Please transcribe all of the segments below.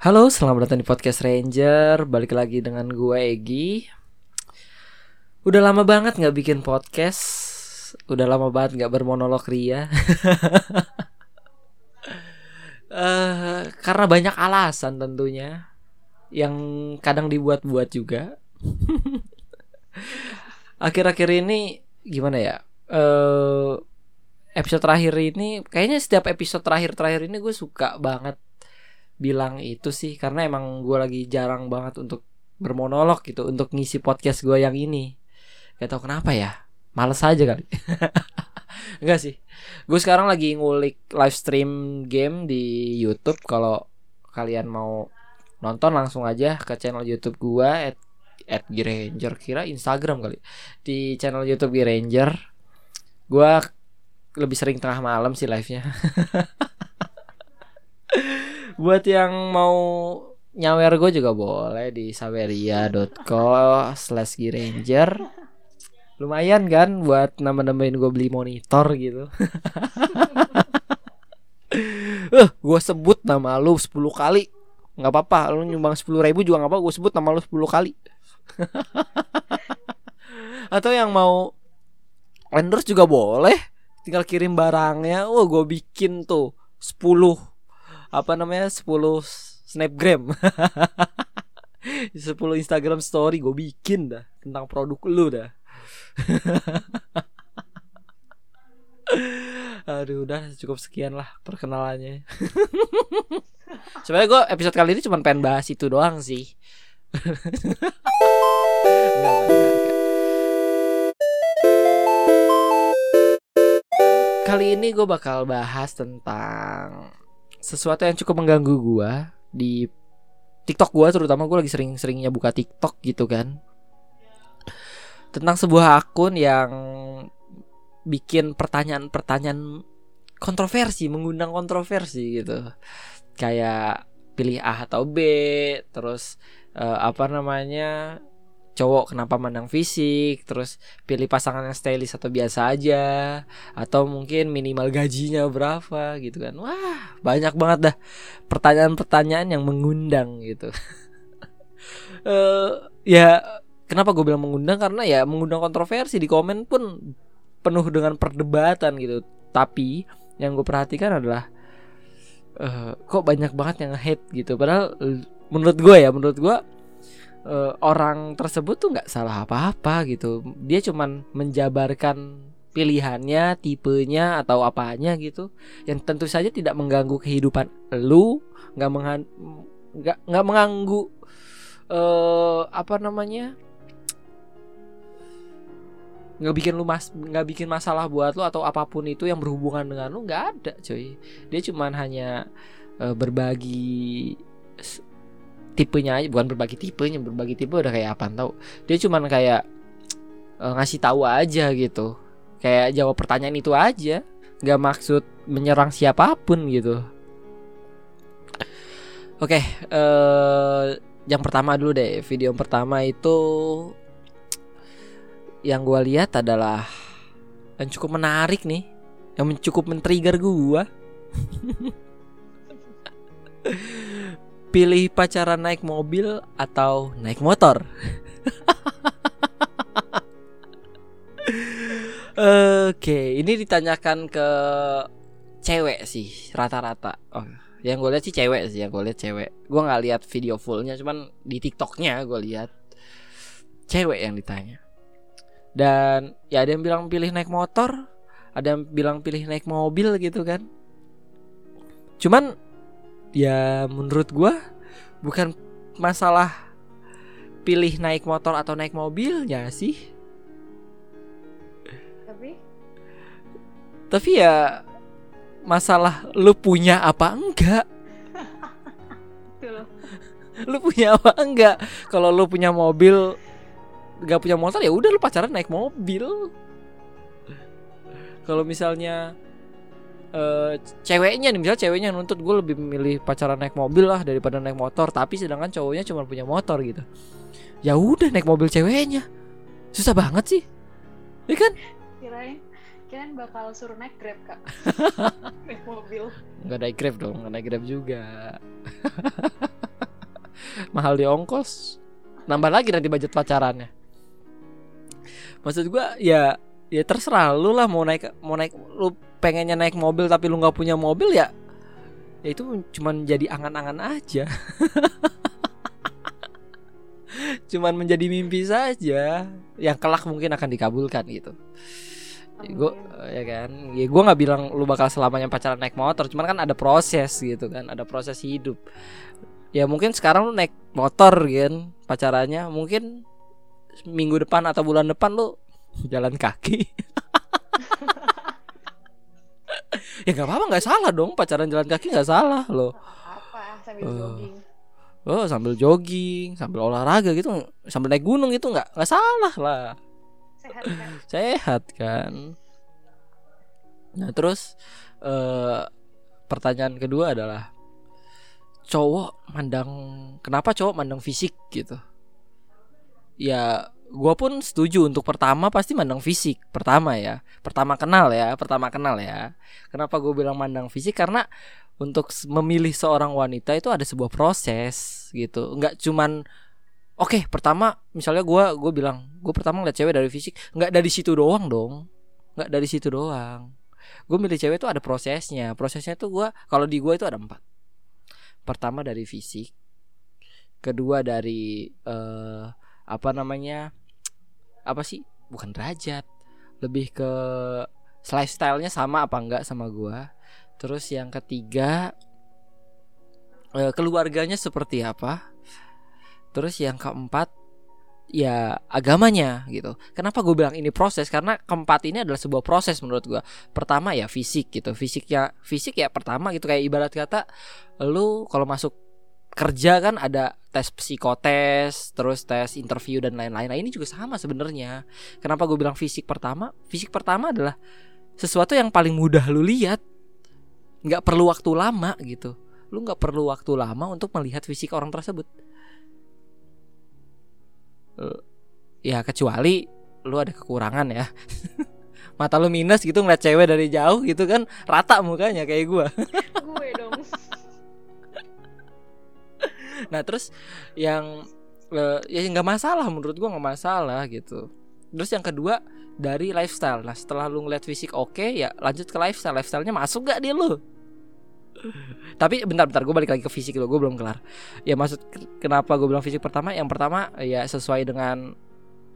Halo, selamat datang di podcast Ranger. Balik lagi dengan gue Egi. Udah lama banget nggak bikin podcast. Udah lama banget nggak bermonolog ria. Eh, karena banyak alasan tentunya yang kadang dibuat-buat juga. Akhir-akhir ini gimana ya? Eh episode terakhir ini kayaknya setiap episode terakhir-terakhir ini gue suka banget bilang itu sih karena emang gue lagi jarang banget untuk bermonolog gitu untuk ngisi podcast gue yang ini. Gak tau kenapa ya males aja kali. Enggak sih. Gue sekarang lagi ngulik live stream game di YouTube. Kalau kalian mau nonton langsung aja ke channel YouTube gue at at Giranger kira Instagram kali. Di channel YouTube Giranger gue lebih sering tengah malam sih live nya buat yang mau nyawer gue juga boleh di saweria.co slash giranger lumayan kan buat nama-namain gue beli monitor gitu. Eh gue sebut nama lu 10 kali. Nggak apa-apa lu nyumbang 10 ribu juga nggak apa gue sebut nama lu 10 kali. Atau yang mau endorse juga boleh. Tinggal kirim barangnya. Oh gue bikin tuh 10 apa namanya 10 snapgram. 10 Instagram story gue bikin dah tentang produk lu dah. Aduh udah cukup sekian lah perkenalannya. Sebenarnya gue episode kali ini cuma pengen bahas itu doang sih. Kali ini gue bakal bahas tentang sesuatu yang cukup mengganggu gua di TikTok gua terutama gua lagi sering-seringnya buka TikTok gitu kan. Tentang sebuah akun yang bikin pertanyaan-pertanyaan kontroversi, mengundang kontroversi gitu. Kayak pilih A atau B, terus uh, apa namanya? Cowok kenapa mandang fisik terus pilih pasangan yang stylish atau biasa aja atau mungkin minimal gajinya berapa gitu kan. Wah banyak banget dah pertanyaan-pertanyaan yang mengundang gitu. Uh, ya kenapa gue bilang mengundang? Karena ya mengundang kontroversi di komen pun penuh dengan perdebatan gitu. Tapi yang gue perhatikan adalah uh, kok banyak banget yang hate gitu. Padahal menurut gue ya menurut gue uh, orang tersebut tuh nggak salah apa-apa gitu. Dia cuman menjabarkan pilihannya tipenya atau apanya gitu. Yang tentu saja tidak mengganggu kehidupan lu nggak nggak nggak mengganggu uh, apa namanya nggak bikin lu mas nggak bikin masalah buat lu atau apa pun itu yang berhubungan dengan lu nggak ada cuy. Dia cuman hanya uh, berbagi tipenya aja bukan berbagi tipenya berbagi tipe udah kayak apa tau. Dia cuman kayak uh, ngasih tahu aja gitu. Kayak jawab pertanyaan itu aja. Nggak maksud menyerang siapa pun gitu. Oke okay, uh, eh, yang pertama dulu deh. Video yang pertama itu yang gue lihat adalah yang cukup menarik nih. Yang cukup men-trigger gue pilih pacaran naik mobil atau naik motor? Oke, ini ditanyakan ke cewek sih rata-rata. Oh, yang gue lihat sih cewek sih, yang gue lihat cewek. Gue nggak lihat video fullnya, cuman di TikToknya gue lihat cewek yang ditanya. Dan ya ada yang bilang pilih naik motor, ada yang bilang pilih naik mobil gitu kan. Cuman ya menurut gue bukan masalah pilih naik motor atau naik mobilnya sih. Tapi? Tapi ya masalah lu punya apa enggak? Lu punya apa enggak? Kalau lu punya mobil gak punya motor ya udah lu pacaran naik mobil. Kalau misalnya uh, ceweknya nih misal ceweknya nuntut gue lebih memilih pacaran naik mobil lah daripada naik motor. Tapi sedangkan cowoknya cuma punya motor gitu. Ya udah naik mobil ceweknya. Susah banget sih. Ya kan? Kirain kirain bakal suruh naik grab kak. Naik mobil. Nggak naik grab dong nggak naik grab juga. Mahal di ongkos. Nambah lagi nanti budget pacarannya. Maksud gua ya ya terserah lu lah mau naik mau naik lu pengennya naik mobil tapi lu nggak punya mobil ya ya itu cuman jadi angan-angan aja. Cuman menjadi mimpi saja. Yang kelak mungkin akan dikabulkan gitu. Gue ya kan? Ya gue nggak bilang lu bakal selamanya pacaran naik motor cuman kan ada proses gitu kan? Ada proses hidup. Ya mungkin sekarang lu naik motor kan pacarannya mungkin minggu depan atau bulan depan lu jalan kaki ya nggak apa-apa nggak salah dong. Pacaran jalan kaki nggak salah loh. Apa sambil Oh. jogging. oh sambil jogging sambil olahraga gitu sambil naik gunung itu nggak nggak salah lah. Sehat kan? Sehat kan? Nah terus eh pertanyaan kedua adalah cowok mandang kenapa cowok mandang fisik gitu? Ya gua pun setuju untuk pertama pasti mandang fisik pertama ya. Pertama kenal ya pertama kenal ya. Kenapa gue bilang mandang fisik? Karena untuk memilih seorang wanita itu ada sebuah proses gitu. Nggak cuman oke pertama misalnya gua gue bilang gue pertama ngeliat cewek dari fisik. Nggak dari situ doang dong. Nggak dari situ doang. Gue milih cewek itu ada prosesnya. Prosesnya tuh gua kalau di gua itu ada empat. Pertama dari fisik kedua dari eh apa namanya apa sih bukan derajat lebih ke lifestyle-nya sama apa enggak sama gua terus yang ketiga eh, keluarganya seperti apa terus yang keempat ya agamanya gitu. Kenapa gue bilang ini proses? Karena keempat ini adalah sebuah proses menurut gue. Pertama ya fisik gitu. Fisiknya fisik ya pertama gitu kayak ibarat kata lu kalau masuk kerja kan ada tes psikotes, terus tes interview dan lain-lain. Nah, ini juga sama sebenarnya. Kenapa gue bilang fisik pertama? Fisik pertama adalah sesuatu yang paling mudah lu lihat. nggak perlu waktu lama gitu. Lu nggak perlu waktu lama untuk melihat fisik orang tersebut. Eh, ya kecuali lu ada kekurangan ya mata lu minus gitu ngeliat cewek dari jauh gitu kan rata mukanya kayak gua nah terus yang eh, ya nggak masalah menurut gua nggak masalah gitu. Terus yang kedua dari lifestyle. Nah setelah lu ngeliat fisik oke ya lanjut ke lifestyle. Lifestylenya masuk gak di lu? Tapi bentar-bentar gue balik lagi ke fisik dulu gue belum kelar. Ya maksud kenapa gue bilang fisik pertama? Yang pertama ya sesuai dengan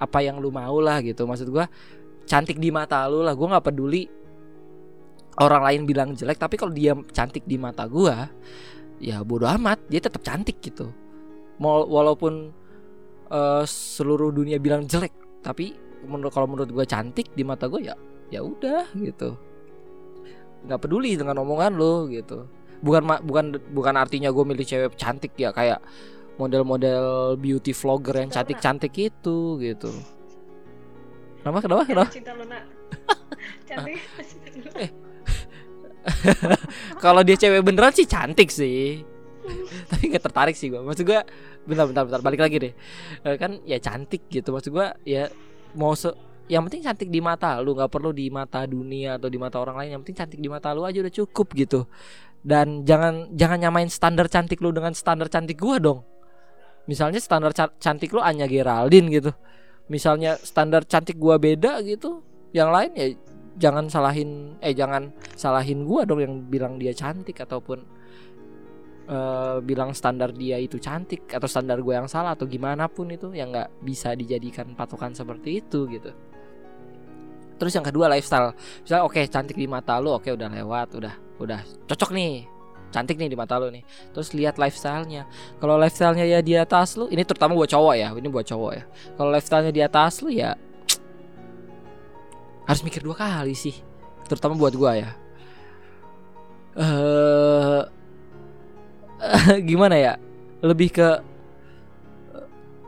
apa yang lu mau lah gitu. Maksud gue cantik di mata lu lah. Gue nggak peduli orang lain bilang jelek tapi kalau dia cantik di mata gue ya bodoh amat dia tetap cantik gitu. Mau walaupun eh, seluruh dunia bilang jelek tapi menurut kalau menurut gue cantik di mata gue ya ya udah gitu. Nggak peduli dengan omongan lo gitu. Bukan bukan bukan artinya gue milih cewek cantik ya kayak model-model beauty vlogger yang cantik-cantik itu gitu. Kenapa kenapa kenapa? Cinta Luna. Cantik. Eh. kalau dia cewek beneran sih cantik sih. Tapi nggak tertarik sih gue maksud gue bentar bentar bentar balik lagi deh. Eh, kan ya cantik gitu. Maksud gue ya mau se yang penting cantik di mata lu. Nggak perlu di mata dunia atau di mata orang lain. Yang penting cantik di mata lu aja udah cukup gitu. Dan jangan jangan nyamain standar cantik lu dengan standar cantik gua dong. Misalnya standar ca- cantik lu Anya Geraldine gitu. Misalnya standar cantik gua beda gitu. Yang lain ya jangan salahin eh jangan salahin gua dong yang bilang dia cantik ataupun eh, bilang standar dia itu cantik atau standar gue yang salah atau gimana pun itu yang nggak bisa dijadikan patokan seperti itu gitu. Terus yang kedua lifestyle. Misalnya oke cantik di mata lu oke udah lewat udah udah cocok nih. Cantik nih di mata lu nih. Terus lihat lifestylenya. Kalau lifestylenya ya di atas lu ini terutama buat cowok ya ini buat cowok ya. Kalau lifestylenya di atas lu ya harus mikir dua kali sih. Terutama buat gua ya. Eh gimana ya? Lebih ke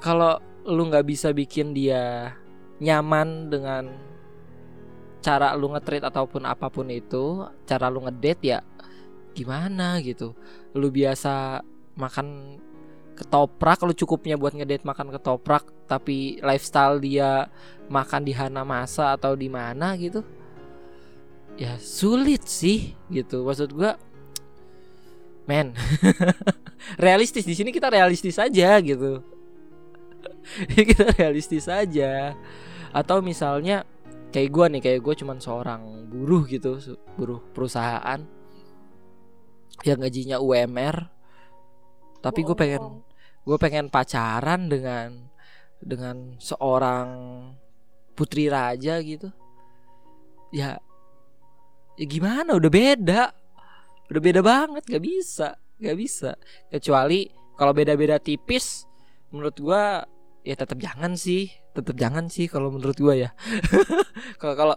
kalau lu nggak bisa bikin dia nyaman dengan cara lu nge-treat ataupun apa pun itu cara lu ngedate ya gimana gitu. Lu biasa makan ketoprak lu cukupnya buat ngedate makan ketoprak tapi lifestyle dia makan di Hana Masa atau di mana gitu ya sulit sih gitu. Maksud gua men realistis. Di sini kita realistis aja gitu. Kita realistis aja. Atau misalnya kayak gue nih kayak gue cuman seorang buruh gitu buruh perusahaan yang gajinya UMR tapi gue pengen gue pengen pacaran dengan dengan seorang putri raja gitu. Ya ya gimana? Udah beda. Udah beda banget. Gak bisa. Gak bisa. Kecuali kalau beda-beda tipis menurut gua ya tetap jangan sih. Tetap jangan sih kalau menurut gua ya. Kalau kalau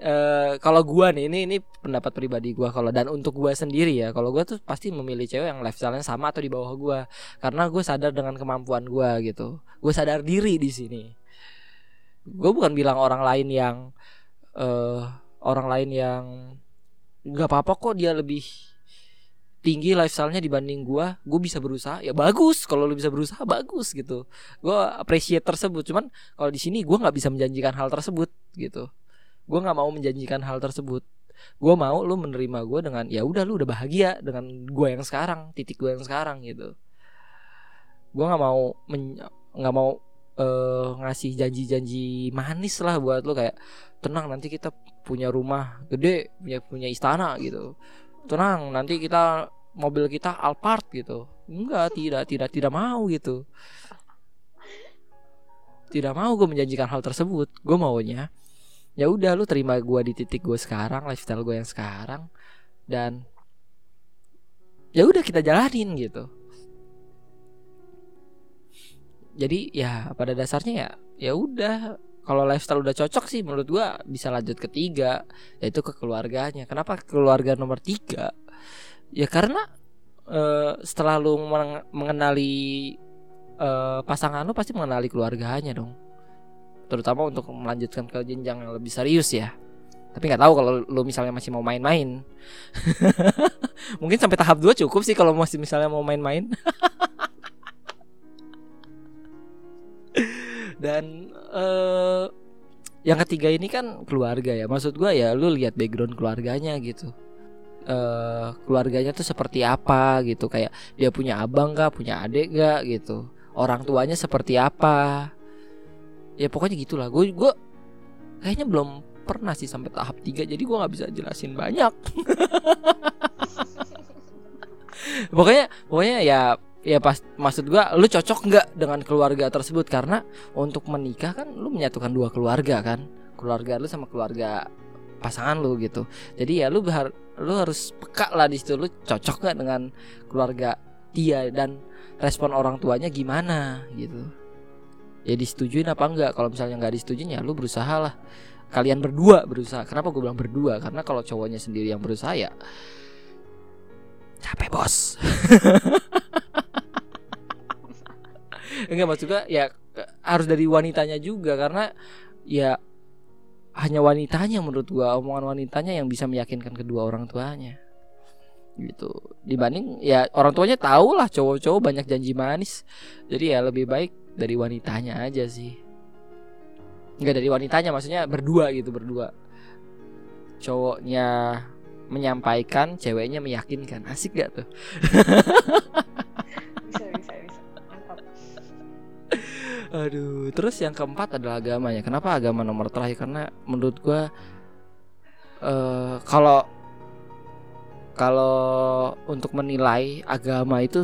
eh, kalau gua nih ini ini pendapat pribadi gua kalau dan untuk gua sendiri ya kalau gua tuh pasti memilih cewek yang lifestyle-nya sama atau di bawah gua. Karena gue sadar dengan kemampuan gua gitu. Gue sadar diri di sini. Gue bukan bilang orang lain yang eh orang lain yang nggak apa-apa kok dia lebih tinggi lifestyle-nya dibanding gua. Gue bisa berusaha. Ya bagus kalau lu bisa berusaha bagus gitu. Gue appreciate tersebut. Cuman kalau di sini gua nggak bisa menjanjikan hal tersebut gitu gue nggak mau menjanjikan hal tersebut. Gue mau lu menerima gue dengan ya udah lu udah bahagia dengan gue yang sekarang titik gue yang sekarang gitu. Gue nggak mau nggak mau eh, ngasih janji-janji manis lah buat lu kayak tenang nanti kita punya rumah gede punya punya istana gitu. Tenang nanti kita mobil kita Alphard gitu. Enggak tidak tidak tidak mau gitu. Tidak mau gue menjanjikan hal tersebut. Gue maunya ya udah lu terima gue di titik gue sekarang lifestyle gue yang sekarang dan ya udah kita jalanin gitu. Jadi ya pada dasarnya ya ya udah. Kalau lifestyle udah cocok sih menurut gua bisa lanjut ke tiga yaitu ke keluarganya. Kenapa keluarga nomor tiga? Ya karena eh, setelah lu meng- mengenali eh, pasangan lu pasti mengenali keluarganya dong terutama untuk melanjutkan ke jenjang yang lebih serius ya. Tapi nggak tahu kalau lu misalnya masih mau main-main. Mungkin sampai tahap 2 cukup sih kalau masih misalnya mau main-main. Dan eh yang ketiga ini kan keluarga ya. Maksud gua ya lu lihat background keluarganya gitu. Eh keluarganya tuh seperti apa gitu. Kayak dia punya abang gak punya adik gak gitu. Orang tuanya seperti apa ya pokoknya gitulah. Gue gue kayaknya belum pernah sih sampai tahap 3 jadi gua nggak bisa jelasin banyak. Pokoknya pokoknya ya ya pas maksud gua lu cocok nggak dengan keluarga tersebut? Karena untuk menikah kan lu menyatukan dua keluarga kan? Keluarga lu sama keluarga pasangan lu gitu. Jadi ya lu har- lu harus peka lah di situ. Lu cocok nggak dengan keluarga dia dan respon orang tuanya gimana gitu ya disetujuin apa enggak? Kalau misalnya nggak disetujuin ya lu berusaha lah. Kalian berdua berusaha. Kenapa gue bilang berdua? Karena kalau cowoknya sendiri yang berusaha ya capek bos. Enggak maksud gue ya harus dari wanitanya juga. Karena ya hanya wanitanya menurut gua. Omongan wanitanya yang bisa meyakinkan kedua orang tuanya. Gitu. Dibanding ya orang tuanya tahu lah cowok-cowok banyak janji manis. Jadi ya lebih baik dari wanitanya aja sih. Enggak dari wanitanya maksudnya berdua gitu berdua. Cowoknya menyampaikan ceweknya meyakinkan. Asik gak tuh? Bisa bisa bisa. Mantap. Aduh, terus yang keempat adalah agamanya. Kenapa agama nomor terakhir? Karena menurut gua eh kalau kalau untuk menilai agama itu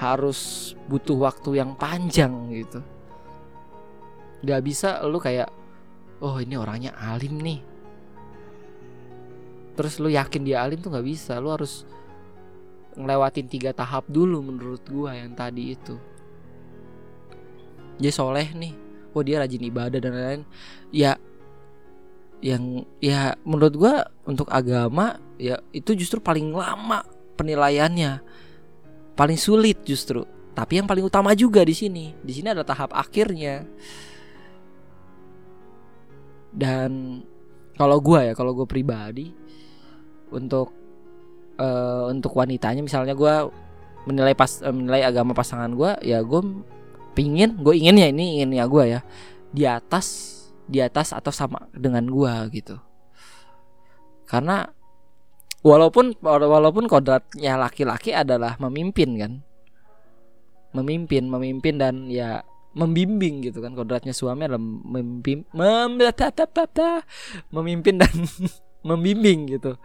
harus butuh waktu yang panjang gitu. Gak bisa lu kayak oh ini orangnya alim nih. Terus lu yakin dia alim tuh nggak bisa. Lu harus ngelewatin tiga tahap dulu menurut gua yang tadi itu dia soleh nih oh dia rajin ibadah dan lain-lain ya yang ya menurut gua untuk agama ya itu justru paling lama penilaiannya paling sulit justru. Tapi yang paling utama juga di sini. Di sini ada tahap akhirnya. Dan kalau gua ya kalau gue pribadi untuk eh, untuk wanitanya misalnya gua menilai pas eh, menilai agama pasangan gua ya gue pingin gue ingin ya ini inginnya gue ya di atas di atas atau sama dengan gue gitu. Karena walaupun walaupun kodratnya laki-laki adalah memimpin kan? Memimpin memimpin dan ya membimbing gitu kan. Kodratnya suami adalah memimpin mem, memimpin dan membimbing gitu.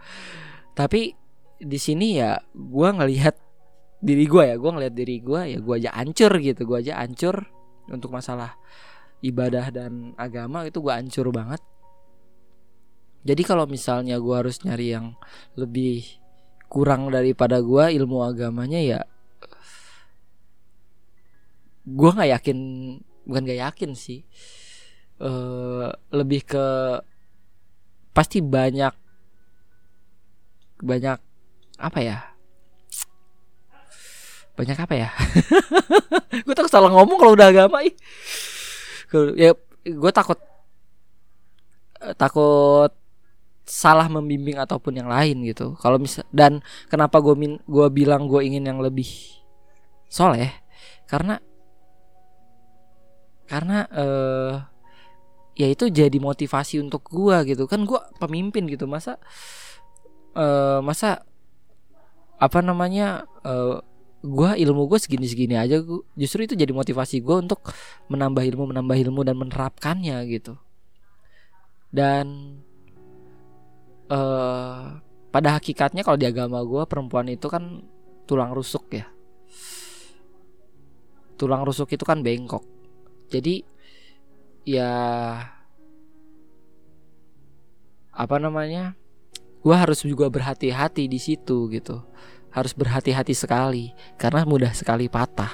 Tapi di sini ya gua ngelihat diri gua ya. Gua ngelihat diri gua ya gua aja hancur gitu. Gua aja hancur untuk masalah ibadah dan agama itu gua hancur banget jadi kalau misalnya gua harus nyari yang lebih kurang daripada gua ilmu agamanya ya gua nggak yakin bukan nggak yakin sih. Eh lebih ke pasti banyak banyak apa ya? Banyak apa ya? Gue takut salah ngomong kalau udah agama ih. Ya gue takut eh, takut salah membimbing ataupun yang lain gitu. Kalau misal dan kenapa gue min gue bilang gue ingin yang lebih soleh? Karena karena eh ya itu jadi motivasi untuk gua gitu. Kan gua pemimpin gitu. Masa eh masa apa namanya eh gua ilmu gue segini-segini aja gua, justru itu jadi motivasi gua untuk menambah ilmu menambah ilmu dan menerapkannya gitu. Dan eh pada hakikatnya kalau di agama gua perempuan itu kan tulang rusuk ya. Tulang rusuk itu kan bengkok. Jadi ya apa namanya gua harus juga berhati-hati di situ gitu. Harus berhati-hati sekali karena mudah sekali patah.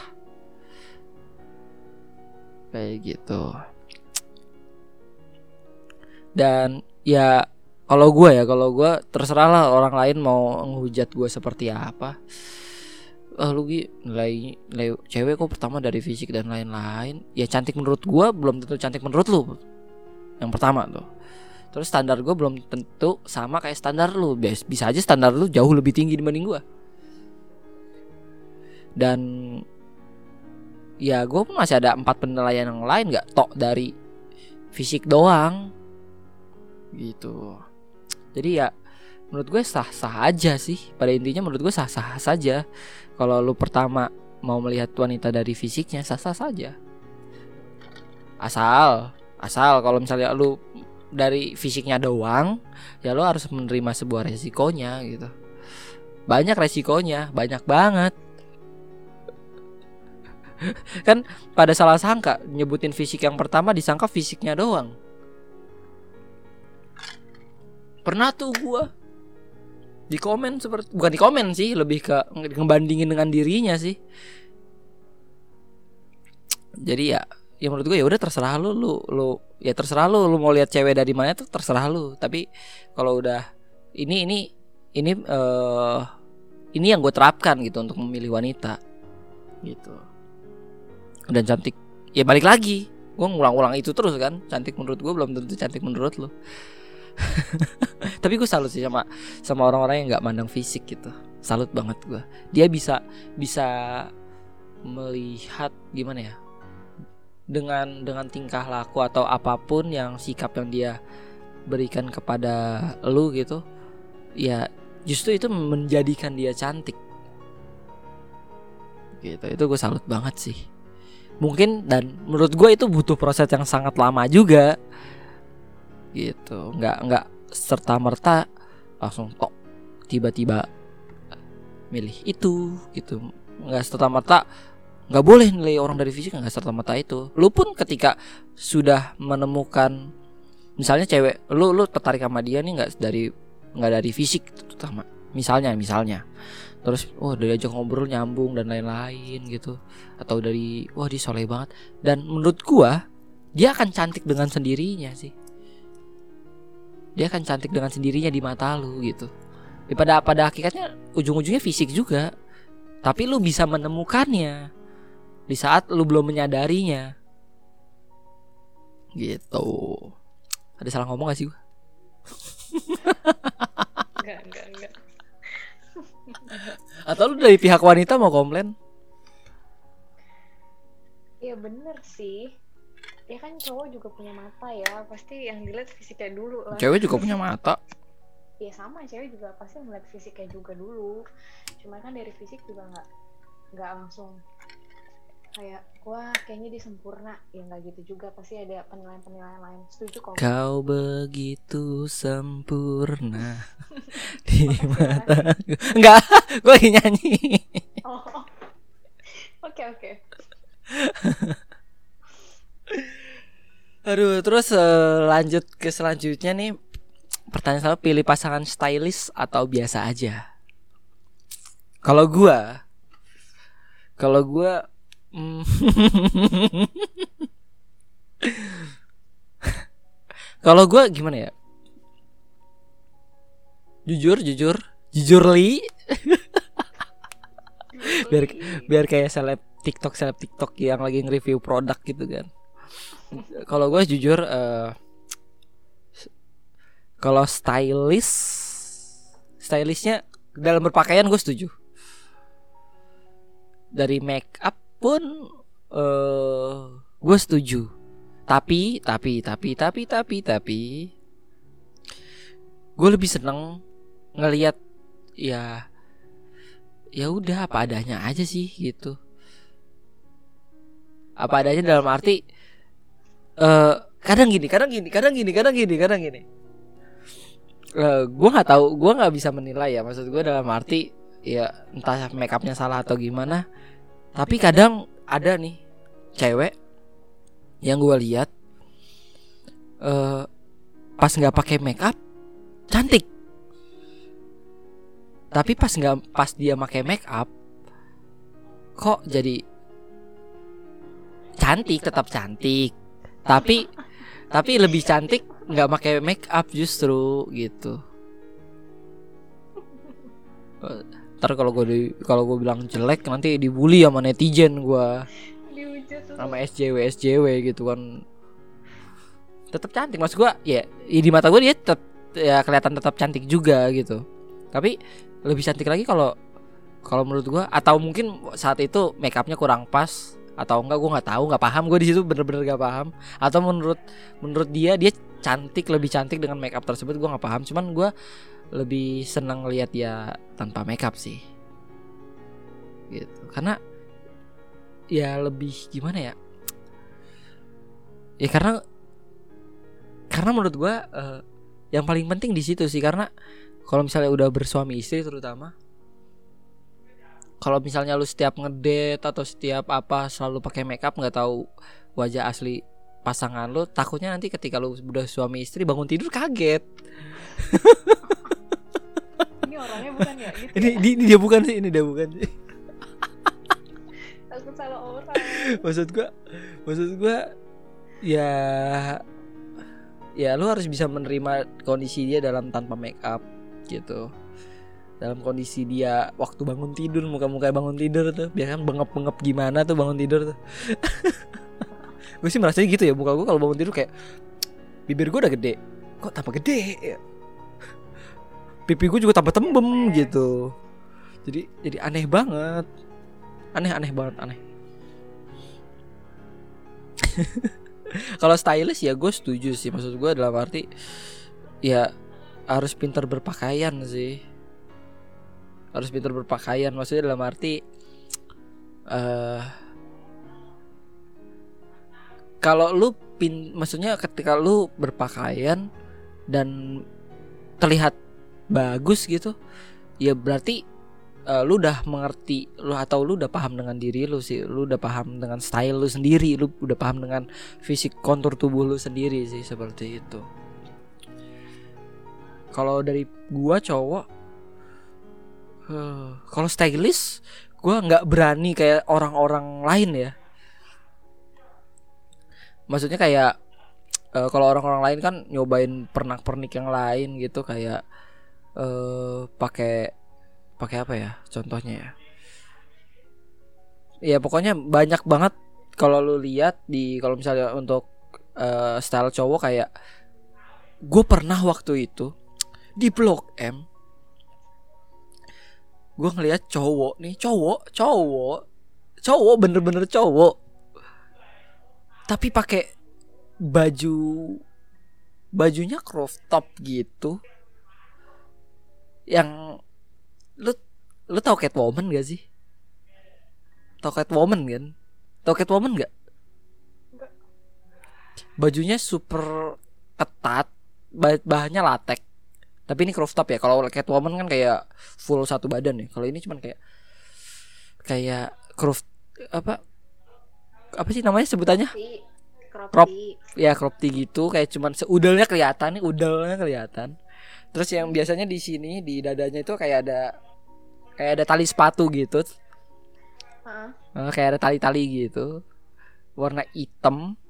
Kayak gitu. Dan ya kalau gua ya kalau gua terserah lah orang lain mau ngehujat gua seperti apa. Ah lu Gi, nilai nilai cewek kok pertama dari fisik dan lain-lain? Ya cantik menurut gua belum tentu cantik menurut lu. Yang pertama tuh. Terus standar gua belum tentu sama kayak standar lu. Bis- bisa aja standar lu jauh lebih tinggi dibanding gua. Dan ya pun masih ada empat penilaian yang lain nggak? Tok dari fisik doang. Gitu jadi ya menurut gue sah-sah aja sih. Pada intinya menurut gue sah-sah saja. Kalau lu pertama mau melihat wanita dari fisiknya sah-sah saja. Asal asal kalau misalnya lu dari fisiknya doang ya lu harus menerima sebuah resikonya gitu. Banyak resikonya banyak banget. Kan pada salah sangka nyebutin fisik yang pertama disangka fisiknya doang pernah tuh gua di komen seperti bukan di komen sih lebih ke ngebandingin dengan dirinya sih. Jadi ya ya menurut gue ya udah terserah lu lu lu ya terserah lu lu mau lihat cewek dari mana tuh terserah lu. Tapi kalau udah ini ini ini eh ini yang gue terapkan gitu untuk memilih wanita gitu. Dan cantik ya balik lagi gue ngulang-ulang itu terus kan cantik menurut gue belum tentu cantik menurut lu tapi gue salut sih sama sama orang-orang yang nggak mandang fisik gitu. Salut banget gue dia bisa bisa melihat gimana ya dengan dengan tingkah laku atau apa pun yang sikap yang dia berikan kepada lu gitu ya justru itu menjadikan dia cantik. Gitu. Itu gue salut banget sih. Mungkin dan menurut gue itu butuh proses yang sangat lama juga gitu. Nggak nggak serta merta langsung kok tiba-tiba milih itu gitu. Nggak serta merta nggak boleh nilai orang dari fisik nggak serta merta itu. Lu pun ketika sudah menemukan misalnya cewek lu lu tertarik sama dia nih nggak dari nggak dari fisik terutama. Misalnya misalnya. Terus oh dari aja ngobrol nyambung dan lain-lain gitu. Atau dari wah dia soleh banget. Dan menurut gua dia akan cantik dengan sendirinya sih dia akan cantik dengan sendirinya di mata lu gitu. Ya, pada pada hakikatnya ujung-ujungnya fisik juga. Tapi lu bisa menemukannya di saat lu belum menyadarinya. Gitu. Ada salah ngomong gak sih gua? Enggak, enggak, enggak. atau lu dari pihak wanita mau komplain? Iya bener sih. Ya kan cowok juga punya mata ya. Pasti yang dilihat fisiknya dulu lah. cewek juga punya mata. Ya sama cewek juga pasti ngeliat fisiknya juga dulu. Cuma kan dari fisik juga nggak nggak langsung kayak wah kayaknya dia sempurna. Ya nggak gitu juga pasti ada penilaian-penilaian lain. Setuju kok. Kau begitu sempurna di mata Enggak, gue lagi nyanyi. Oh. Oke oke Aduh, terus eh, lanjut ke selanjutnya nih. Pertanyaan saya pilih pasangan stylish atau biasa aja? Kalau gua Kalau gua mm, Kalau gua gimana ya? Jujur, jujur. Jujur li. Biar biar kayak seleb TikTok seleb TikTok yang lagi nge-review produk gitu kan. Kalau gue jujur eh kalau stylish stylishnya dalam berpakaian gue setuju. Dari make up pun eh gue setuju. Tapi tapi tapi tapi tapi tapi gue lebih seneng ngelihat ya ya udah apa adanya aja sih gitu apa adanya dalam arti eh kadang gini kadang gini kadang gini kadang gini kadang gini. Eh gue nggak tahu gue nggak bisa menilai ya maksud gue dalam arti ya entah make upnya salah atau gimana. Tapi kadang ada nih cewek yang gue lihat eh pas nggak pakai make up cantik. Tapi pas nggak pas dia pakai make up kok jadi cantik tetap cantik tapi tapi lebih cantik nggak pakai make up justru gitu. Ntar kalau gue di kalau gue bilang jelek nanti dibully sama netizen gue sama SJW SJW gitu kan. Tetap cantik maksud gua ya, ya di mata gue dia tetap ya kelihatan tetap cantik juga gitu. Tapi lebih cantik lagi kalau kalau menurut gua atau mungkin saat itu make upnya kurang pas atau enggak gua nggak tahu nggak paham. Gue di situ bener-bener gak paham. Atau menurut menurut dia dia cantik lebih cantik dengan make up tersebut gua nggak paham. Cuman gua lebih senang lihat dia tanpa make up sih. Gitu. Karena ya lebih gimana ya? Ya karena karena menurut gua eh, yang paling penting di situ sih. Karena kalau misalnya udah bersuami istri terutama kalau misalnya lu setiap ngedate atau setiap apa selalu pakai makeup nggak tahu wajah asli pasangan lu takutnya nanti ketika lu udah suami istri bangun tidur kaget. Ini orangnya bukan ya? Gitu ya? ini dia bukan sih ini dia bukan sih. Takut salah orang. Maksud gua maksud gua ya ya lu harus bisa menerima kondisi dia dalam tanpa make up gitu dalam kondisi dia waktu bangun tidur muka-muka bangun tidur tuh biasanya bengep-bengep gimana tuh bangun tidur tuh. Gue sih merasa gitu ya muka gue kalau bangun tidur kayak bibir gue udah gede. Kok tambah gede? Ya. Pipi gue juga tambah tembem gitu. Jadi jadi aneh banget. Aneh aneh banget aneh. Kalau stylish ya gue setuju sih. Maksud gue dalam arti ya harus pintar berpakaian sih harus pintar berpakaian. Maksudnya dalam arti eh kalau lu pin maksudnya ketika lu berpakaian dan terlihat bagus gitu ya berarti eh, lu udah mengerti lu atau lu udah paham dengan diri lu sih. Lu udah paham dengan style lu sendiri. Lu udah paham dengan fisik kontur tubuh lu sendiri sih seperti itu. Kalau dari gua cowok kalau stylish gua nggak berani kayak orang-orang lain ya. Maksudnya kayak eh, kalau orang-orang lain kan nyobain pernak-pernik yang lain gitu kayak eh pakai pakai apa ya contohnya ya? Ya pokoknya banyak banget kalau lu lihat di kalau misalnya untuk eh, style cowok kayak gue pernah waktu itu di blok M gue ngeliat cowok nih cowok cowok cowok bener-bener cowok. Tapi pakai baju bajunya crop top gitu. Yang lu lu tau Catwoman gak sih? Tau Catwoman kan? Tau Catwoman gak? Bajunya super ketat bah- bahannya latex tapi ini crop top ya kalau Catwoman kan kayak full satu badan ya. Kalau ini cuman kayak kayak crop apa apa sih namanya sebutannya? Crop, ya crop tee gitu. Kayak cuman seudalnya kelihatan nih udalnya kelihatan. Terus yang biasanya di sini di dadanya itu kayak ada kayak ada tali sepatu gitu. Eh, kayak ada tali-tali gitu. Warna hitam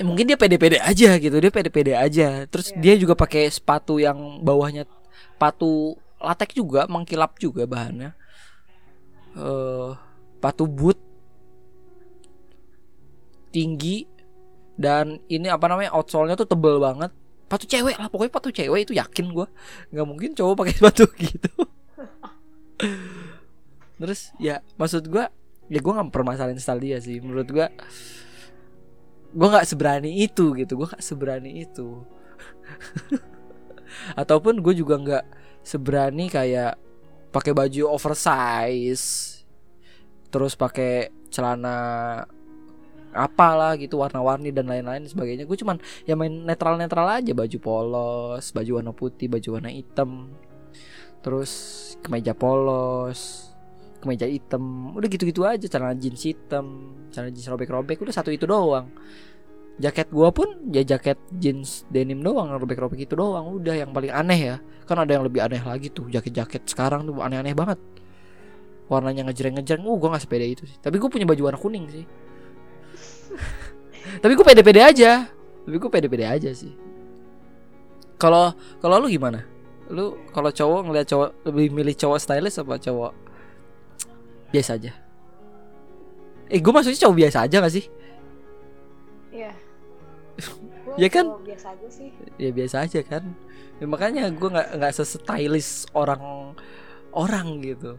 mungkin dia pede-pede aja gitu dia pede-pede aja. Terus Iya. dia juga pakai sepatu yang bawahnya sepatu latex juga mengkilap juga bahannya. Eh sepatu boot. Tinggi. Dan ini apa namanya outsole-nya tuh tebel banget. Sepatu cewek lah pokoknya sepatu cewek itu yakin gua. Nggak mungkin cowok pakai sepatu gitu. Terus ya maksud gua ya gua nggak permasalahin style dia sih. Menurut gua gua nggak seberani itu gitu gua nggak seberani itu. Ataupun gue juga nggak seberani kayak pakai baju oversize terus pakai celana apalah gitu warna-warni dan lain-lain sebagainya. Gue cuman ya main netral-netral aja baju polos baju warna putih baju warna hitam terus kemeja polos kemeja hitam. Udah gitu-gitu aja celana jeans hitam celana jeans robek-robek udah satu itu doang. Jaket gua pun ya jaket jeans denim doang robek-robek itu doang. Udah yang paling aneh ya. Kan ada yang lebih aneh lagi tuh jaket-jaket sekarang tuh aneh-aneh banget. Warnanya ngejreng-ngejreng uh gua nggak sepede itu sih. Tapi gue punya baju warna kuning sih. Tapi gue pede-pede aja. Tapi gue pede-pede aja sih. Kalau kalau lu gimana? Lu kalau cowok ngeliat cowok lebih milih cowok stylish apa cowok biasa aja eh gue maksudnya cowok biasa aja gak sih Iya. Ya kan? biasa aja sih. ya biasa aja kan ya, makanya gue nggak nggak sestylish orang orang gitu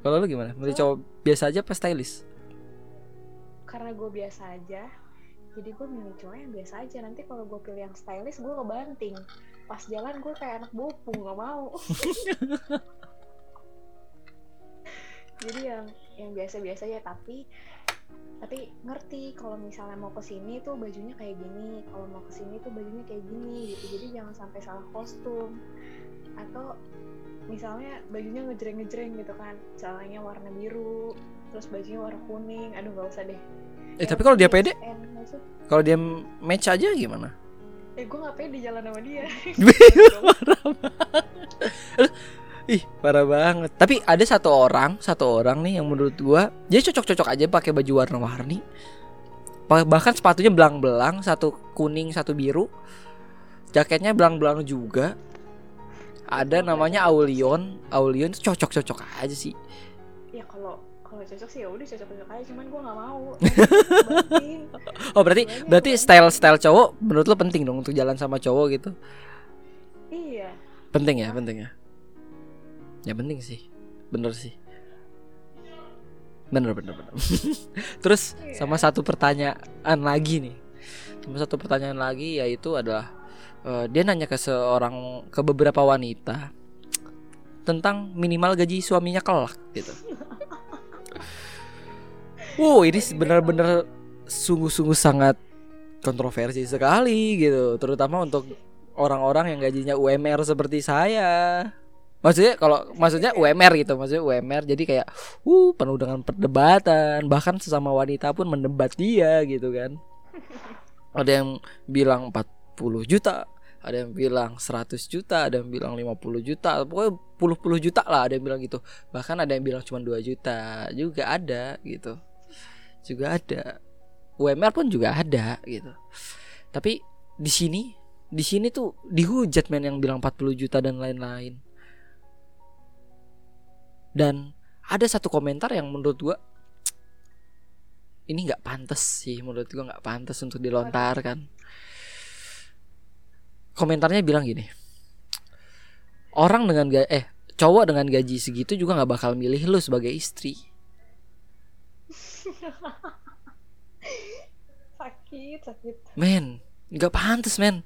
kalau lu gimana milih cowok biasa aja apa stylish Karena gue biasa aja. Jadi gue milih cowok yang biasa aja. Nanti kalau gue pilih yang stylish, gue kebanting. Pas jalan gue kayak anak bopung gak mau. Jadi yang yang biasa-biasa ya tapi tapi ngerti kalau misalnya mau ke sini tuh bajunya kayak gini kalau mau ke sini tuh bajunya kayak gini gitu. Jadi jangan sampai salah kostum. Atau misalnya bajunya ngejreng-ngejreng gitu kan celananya warna biru terus bajunya warna kuning aduh nggak usah deh. Eh tapi kalau dia pede? Kalau dia match aja gimana? Eh gue nggak pede jalan sama dia Ih, parah banget. Tapi ada satu orang, satu orang nih yang menurut gua dia cocok-cocok aja pakai baju warna-warni. Bahkan sepatunya belang-belang, satu kuning, satu biru. Jaketnya belang-belang juga. Ada namanya Aulion. Aulion itu cocok-cocok aja sih. ya kalau kalau cocok sih ya udah cocok-cocok aja cuman gue nggak mau. Oh, berarti berarti style-style cowok menurut lo penting dong untuk jalan sama cowok gitu. iya Penting ya, penting ya. Ya penting sih. Bener sih. Bener bener bener. Terus Iya. sama satu pertanyaan lagi nih. Sama satu pertanyaan lagi yaitu adalah eh, dia nanya ke seorang ke beberapa wanita tentang minimal gaji suaminya kelak gitu. Wow, ini benar-benar sungguh-sungguh sangat kontroversi sekali gitu, terutama untuk orang-orang yang gajinya UMR seperti saya. Maksudnya kalau maksudnya UMR gitu, maksudnya UMR jadi kayak uh penuh dengan perdebatan, bahkan sesama wanita pun mendebat dia gitu kan. Ada yang bilang 40 juta, ada yang bilang 100 juta, ada yang bilang 50 juta, pokoknya puluh-puluh juta lah ada yang bilang gitu. Bahkan ada yang bilang cuma 2 juta, juga ada gitu. Juga ada. UMR pun juga ada gitu. Tapi di sini di sini tuh dihujat men yang bilang 40 juta dan lain-lain. Dan ada satu komentar yang menurut gua ini nggak pantas sih menurut gua nggak pantas untuk dilontarkan. Komentarnya bilang gini. Orang dengan ga eh cowok dengan gaji segitu juga nggak bakal milih lu sebagai istri. sakit sakit Men, nggak pantas men.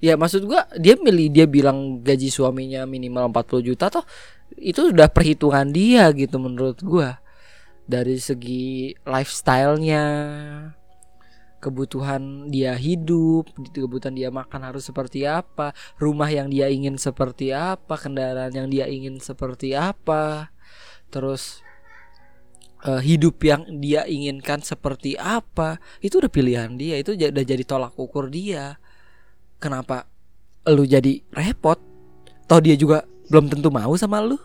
ya maksud gua dia milih dia bilang gaji suaminya minimal 40 juta toh itu udah perhitungan dia gitu menurut gua dari segi lifestyle-nya kebutuhan dia hidup, kebutuhan dia makan harus seperti apa, rumah yang dia ingin seperti apa, kendaraan yang dia ingin seperti apa, terus uh, hidup yang dia inginkan seperti apa, itu udah pilihan dia, itu udah jadi tolak ukur dia. Kenapa lu jadi repot? Toh dia juga belum tentu mau sama lu.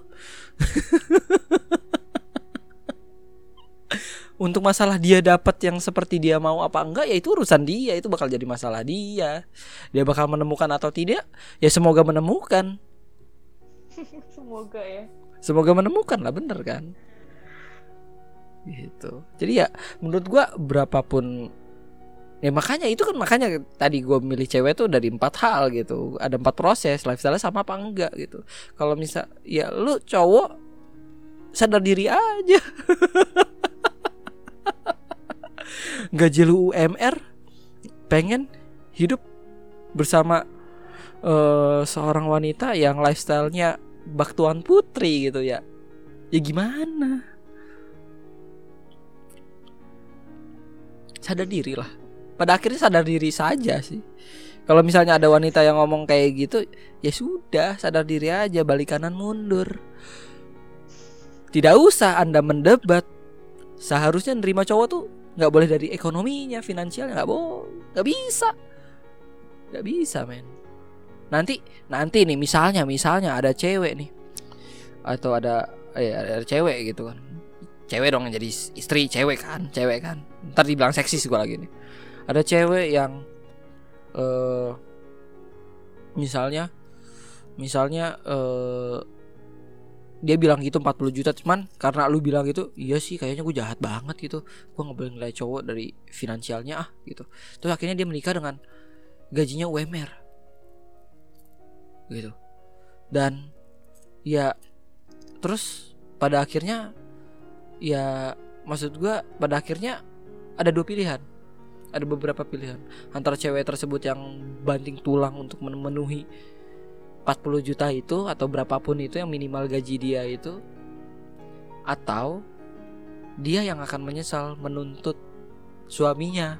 untuk masalah dia dapat yang seperti dia mau apa enggak ya itu urusan dia. Itu bakal jadi masalah dia. Dia bakal menemukan atau tidak ya semoga menemukan. Semoga ya. Semoga menemukan lah bener kan? Gitu. Jadi ya menurut gua berapapun ya makanya itu kan makanya tadi gue milih cewek tuh dari empat hal gitu. Ada empat proses lifestyle sama apa enggak gitu. Kalau misal ya lu cowok sadar diri aja. Gaji lu UMR pengen hidup bersama uh, seorang wanita yang lifestylenya bak tuan putri gitu ya. Ya gimana? Sadar diri lah pada akhirnya sadar diri saja sih. Kalau misalnya ada wanita yang ngomong kayak gitu ya sudah sadar diri aja balik kanan mundur. Tidak usah anda mendebat. Seharusnya nerima cowok tuh nggak boleh dari ekonominya finansialnya nggak boleh nggak bisa. Nggak bisa men. Nanti nanti nih misalnya misalnya ada cewek nih atau ada eh ada, cewek gitu kan. Cewek dong yang jadi istri cewek kan cewek kan. Ntar dibilang seksis gue lagi nih ada cewek yang uh, misalnya misalnya uh, dia bilang gitu 40 juta cuman karena lu bilang gitu iya sih kayaknya gue jahat banget gitu. Gue nggak boleh nilai cowok dari finansialnya ah gitu. Terus akhirnya dia menikah dengan gajinya UMR gitu. Dan ya terus pada akhirnya ya maksud gue pada akhirnya ada dua pilihan ada beberapa pilihan antara cewek tersebut yang banting tulang untuk memenuhi 40 juta itu atau berapapun itu yang minimal gaji dia itu atau dia yang akan menyesal menuntut suaminya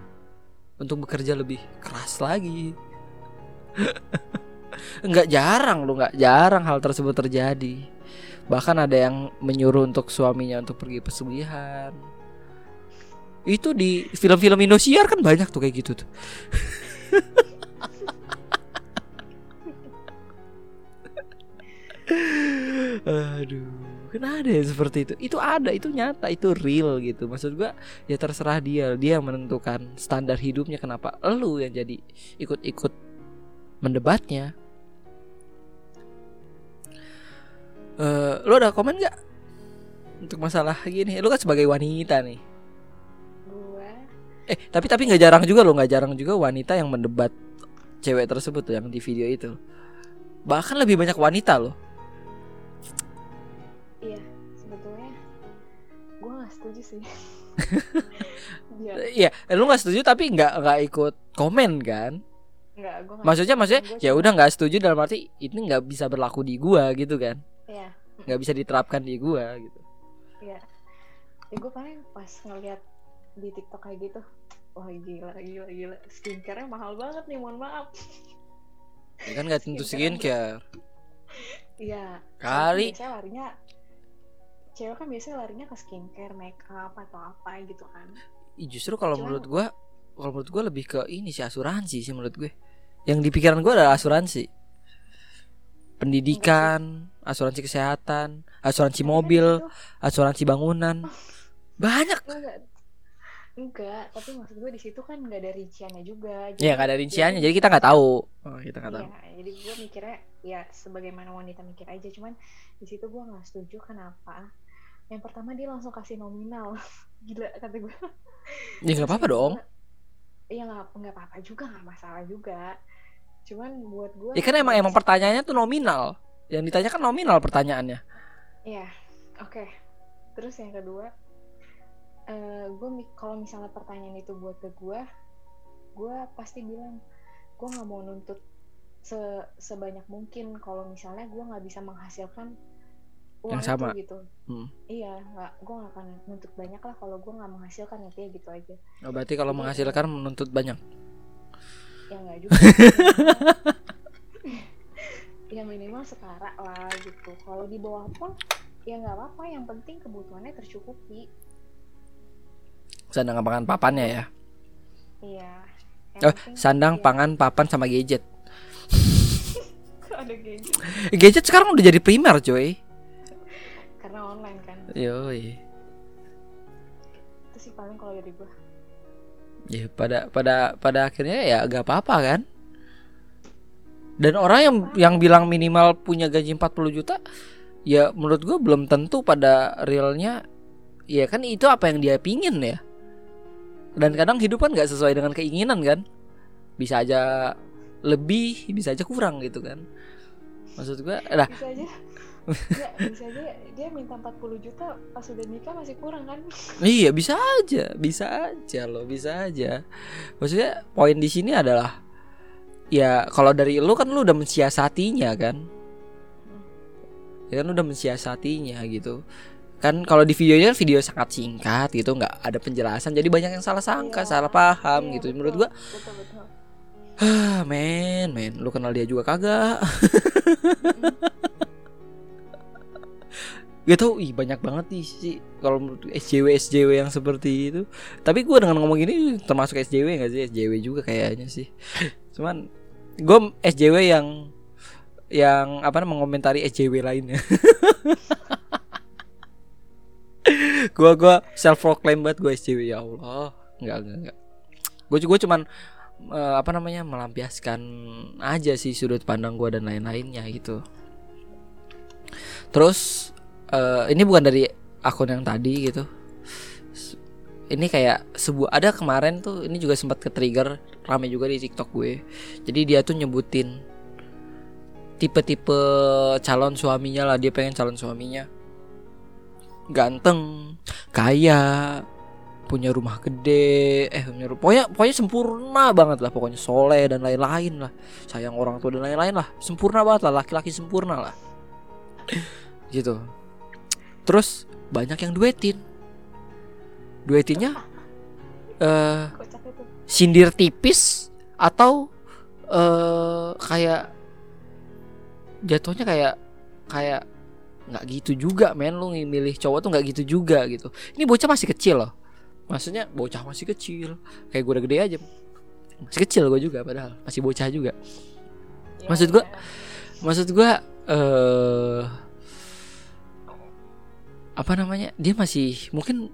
untuk bekerja lebih keras lagi. Enggak jarang lo, nggak jarang hal tersebut terjadi. Bahkan ada yang menyuruh untuk suaminya untuk pergi pesugihan. Itu di film-film Indosiar kan banyak tuh kayak gitu tuh. Aduh, kan ada ya seperti itu. Itu ada, itu nyata, itu real gitu. Maksud gua ya terserah dia, dia yang menentukan standar hidupnya kenapa lu yang jadi ikut-ikut mendebatnya. Uh, lu ada komen gak untuk masalah gini? Lu kan sebagai wanita nih. Eh, tapi tapi nggak jarang juga lo, nggak jarang juga wanita yang mendebat cewek tersebut tuh yang di video itu. Bahkan lebih banyak wanita loh setuju sih Iya, lu nggak setuju tapi nggak nggak ikut komen kan? Enggak, gua gak Maksudnya maksudnya ya udah nggak setuju dalam arti ini nggak bisa berlaku di gua gitu kan? Iya. Nggak bisa diterapkan di gua gitu. Iya. Ya gue paling pas ngeliat di TikTok kayak gitu, wah gila gila gila skincare mahal banget nih, mohon maaf. Ya kan nggak tentu skincare. Iya. Kali. Saya larinya cewek kan biasanya larinya ke skincare, makeup atau apa gitu kan. Justru kalau menurut gue, kalau menurut gue lebih ke ini sih asuransi sih menurut gue. Yang di pikiran gue adalah asuransi. Pendidikan, asuransi kesehatan, asuransi mobil, asuransi bangunan. Banyak. Enggak, enggak, tapi maksud gue di situ kan nggak ada rinciannya juga. Iya nggak ada rinciannya, jadi kita nggak tahu. Oh, kita nggak iya, tahu. jadi gue mikirnya ya sebagaimana wanita mikir aja, cuman di situ gue nggak setuju kenapa yang pertama dia langsung kasih nominal gila kata gue ya nggak apa-apa dong Iya nggak nggak apa-apa juga nggak masalah juga cuman buat gue ya kan emang emang pertanyaannya tuh nominal yang ditanya kan nominal pertanyaannya iya oke okay. terus yang kedua uh, eh, gue kalau misalnya pertanyaan itu buat ke gue gue pasti bilang gue nggak mau nuntut se sebanyak mungkin kalau misalnya gue nggak bisa menghasilkan uang Yang sama. itu gitu Hmm. iya nggak gue nggak akan nuntut banyak lah kalau gue nggak menghasilkan ya kayak gitu aja Oh, berarti kalau Jadi- menghasilkan menuntut banyak. ya nggak juga ya minimal setara lah gitu kalau di bawah pun ya nggak apa-apa yang penting kebutuhannya tercukupi Sandang pangan papannya ya. iya Oh, sandang, iya. pangan, papan sama gadget. ada gadget Gadget sekarang udah jadi primer, coy. karena online kan Yoi. itu sih paling kalau dari gue Ya pada pada pada akhirnya ya gak apa-apa kan. Dan orang yang yang bilang minimal punya gaji 40 juta ya menurut gue belum tentu pada realnya ya kan itu apa yang dia pingin ya. Dan kadang hidup kan gak sesuai dengan keinginan kan. Bisa aja lebih, bisa aja kurang gitu kan. Maksud gue, nah bisa aja ya, bisa aja dia minta 40 juta pas udah nikah masih kurang kan Iya bisa aja, bisa aja loh, bisa aja. Maksudnya poin di sini adalah ya kalau dari lu kan lu udah mensiasatinya kan, ya kan lu udah mensiasatinya gitu. Kan kalau di videonya kan video sangat singkat gitu, nggak ada penjelasan, jadi banyak yang salah sangka, Iya, salah paham Iya, gitu. betul, Menurut gua, betul betul ah men, men, lu kenal dia juga kagak? Gak tau, ih banyak banget nih sih kalau menurut SJW SJW yang seperti itu. Tapi gue dengan ngomong gini termasuk SJW gak sih? SJW juga kayaknya sih. Cuman gue SJW yang yang apa namanya mengomentari SJW lainnya. gua gua self proclaim banget gue SJW ya Allah. Enggak enggak enggak. Gue gue cuman eh, apa namanya melampiaskan aja sih sudut pandang gue dan lain-lainnya gitu. Terus eh, ini bukan dari akun yang tadi gitu. Ini kayak sebuah ada kemarin tuh ini juga sempat ke trigger rame juga di TikTok gue. Jadi dia tuh nyebutin tipe-tipe calon suaminya lah dia pengen calon suaminya ganteng, kaya, punya rumah gede, eh punya ru- pokoknya pokoknya sempurna banget lah pokoknya soleh dan lain-lain lah, sayang orang tua dan lain-lain lah, sempurna banget lah laki-laki sempurna lah, gitu. Terus banyak yang duetin, duetinnya eh itu. sindir tipis atau eh kayak jatuhnya kayak kayak nggak gitu juga men. Lu milih cowok tuh nggak gitu juga gitu. Ini bocah masih kecil loh. Maksudnya bocah masih kecil. Kayak gue udah gede aja. Masih kecil gue juga padahal. Masih bocah juga. Ya, Maksud gua- ya. maksud gue eh apa namanya? Dia masih mungkin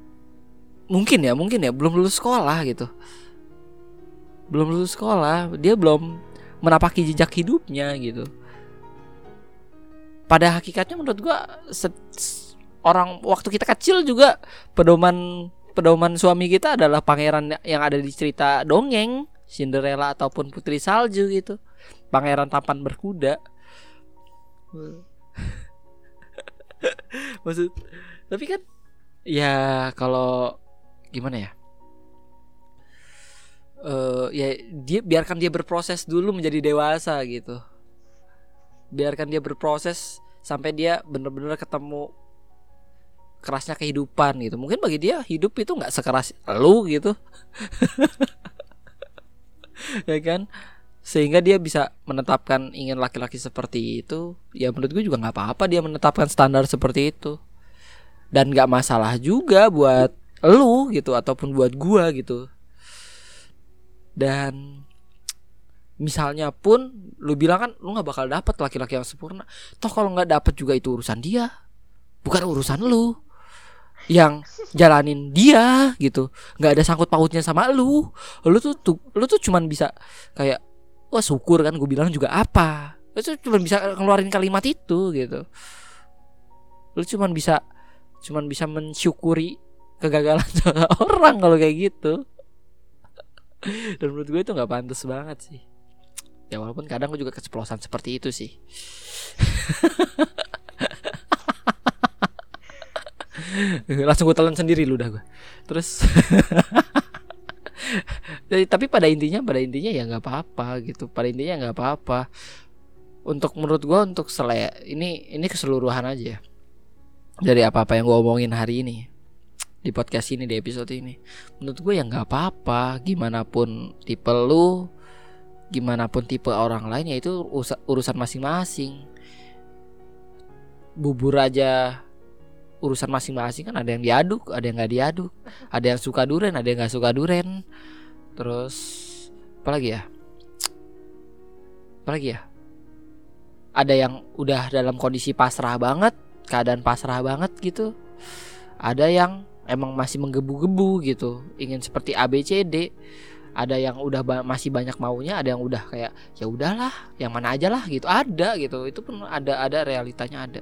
mungkin ya mungkin ya. Belum lulus sekolah gitu. Belum lulus sekolah dia belum menapaki jejak hidupnya gitu pada hakikatnya menurut gua orang waktu kita kecil juga pedoman pedoman suami kita adalah pangeran yang ada di cerita dongeng Cinderella ataupun Putri Salju gitu. Pangeran tampan berkuda. Maksud tapi kan ya kalau gimana ya? Eh ya dia biarkan dia berproses dulu menjadi dewasa gitu biarkan dia berproses sampai dia bener-bener ketemu kerasnya kehidupan gitu. Mungkin bagi dia hidup itu nggak sekeras lu gitu. Ya kan? Sehingga dia bisa menetapkan ingin laki-laki seperti itu ya menurut gue juga nggak apa-apa dia menetapkan standar seperti itu. Dan nggak masalah juga buat lu gitu ataupun buat gua gitu. Dan misalnya pun lu bilang kan lu nggak bakal dapet laki-laki yang sempurna. Toh kalau nggak dapet juga itu urusan dia. Bukan urusan lu. Yang jalanin dia gitu. Nggak ada sangkut pautnya sama lu. Lu tuh, tuh lu tuh cuman bisa kayak wah syukur kan gue bilang juga apa. Lu tuh cuma bisa ngeluarin kalimat itu gitu. Lu cuman bisa cuman bisa mensyukuri kegagalan orang kalau kayak gitu. Dan menurut gue itu nggak pantas banget sih ya walaupun kadang gue juga keceplosan seperti itu sih. Langsung gue telan sendiri lu dah gue terus Jadi, tapi pada intinya pada intinya ya nggak apa-apa gitu. Pada intinya nggak apa-apa. Untuk menurut gue untuk sele ini ini keseluruhan aja. Ya. dari apa apa yang gue omongin hari ini di podcast ini di episode ini. Menurut gue ya nggak apa-apa. Gimana pun tipe lu gimana pun tipe orang lain ya itu urusan masing-masing. Bubur aja urusan masing-masing kan ada yang diaduk ada yang nggak diaduk. Ada yang suka duren ada yang nggak suka duren terus apa lagi ya? Apa lagi ya? Ada yang udah dalam kondisi pasrah banget keadaan pasrah banget gitu. Ada yang emang masih menggebu-gebu gitu ingin seperti ABCD ada yang udah ba masih banyak maunya ada yang udah kayak ya udahlah yang mana aja lah gitu. Ada gitu. Itu pun ada ada realitanya ada.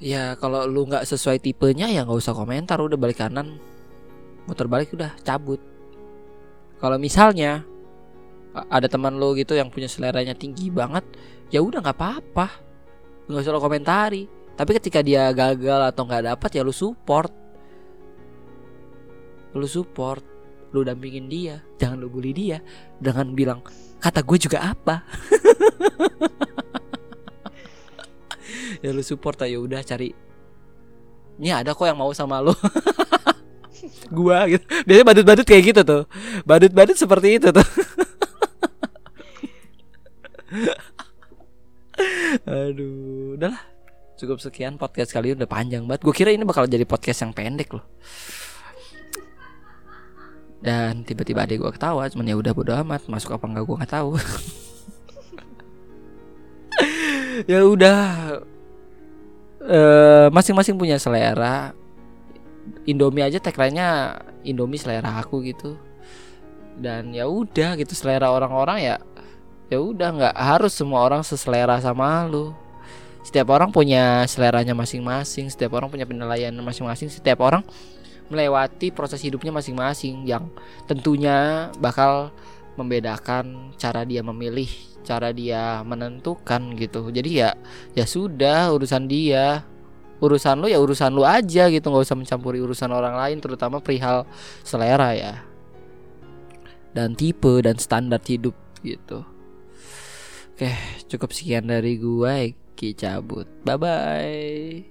Ya kalau lu nggak sesuai tipenya ya nggak usah komentar. Udah balik kanan muter balik udah cabut. Kalau misalnya ada teman lo gitu yang punya seleranya tinggi banget ya udah nggak apa-apa. Nggak usah lo komentari. Tapi ketika dia gagal atau nggak dapat ya lu support lu support lu dampingin dia jangan lu bully dia. Dengan bilang kata gue juga apa? Ya lu support aja udah cari. Ini ada kok yang mau sama lu. Gua gitu. Biasanya badut-badut kayak gitu tuh. Badut-badut seperti itu tuh. Aduh, udahlah. Cukup sekian podcast kali udah panjang banget. Gue kira ini bakal jadi podcast yang pendek loh. Dan tiba-tiba adik gue ketawa, cuman ya udah bodo amat, masuk apa enggak gue nggak tahu. ya udah, uh, masing-masing punya selera. Indomie aja tagline-nya Indomie selera aku gitu. Dan ya udah gitu selera orang-orang ya ya udah nggak harus semua orang seselera sama lu setiap orang punya seleranya masing-masing setiap orang punya penilaian masing-masing setiap orang melewati proses hidupnya masing-masing yang tentunya bakal membedakan cara dia memilih cara dia menentukan gitu jadi ya ya sudah urusan dia urusan lu ya urusan lu aja gitu nggak usah mencampuri urusan orang lain terutama perihal selera ya dan tipe dan standar hidup gitu Oke, cukup sekian dari gue. Ki cabut. Bye bye.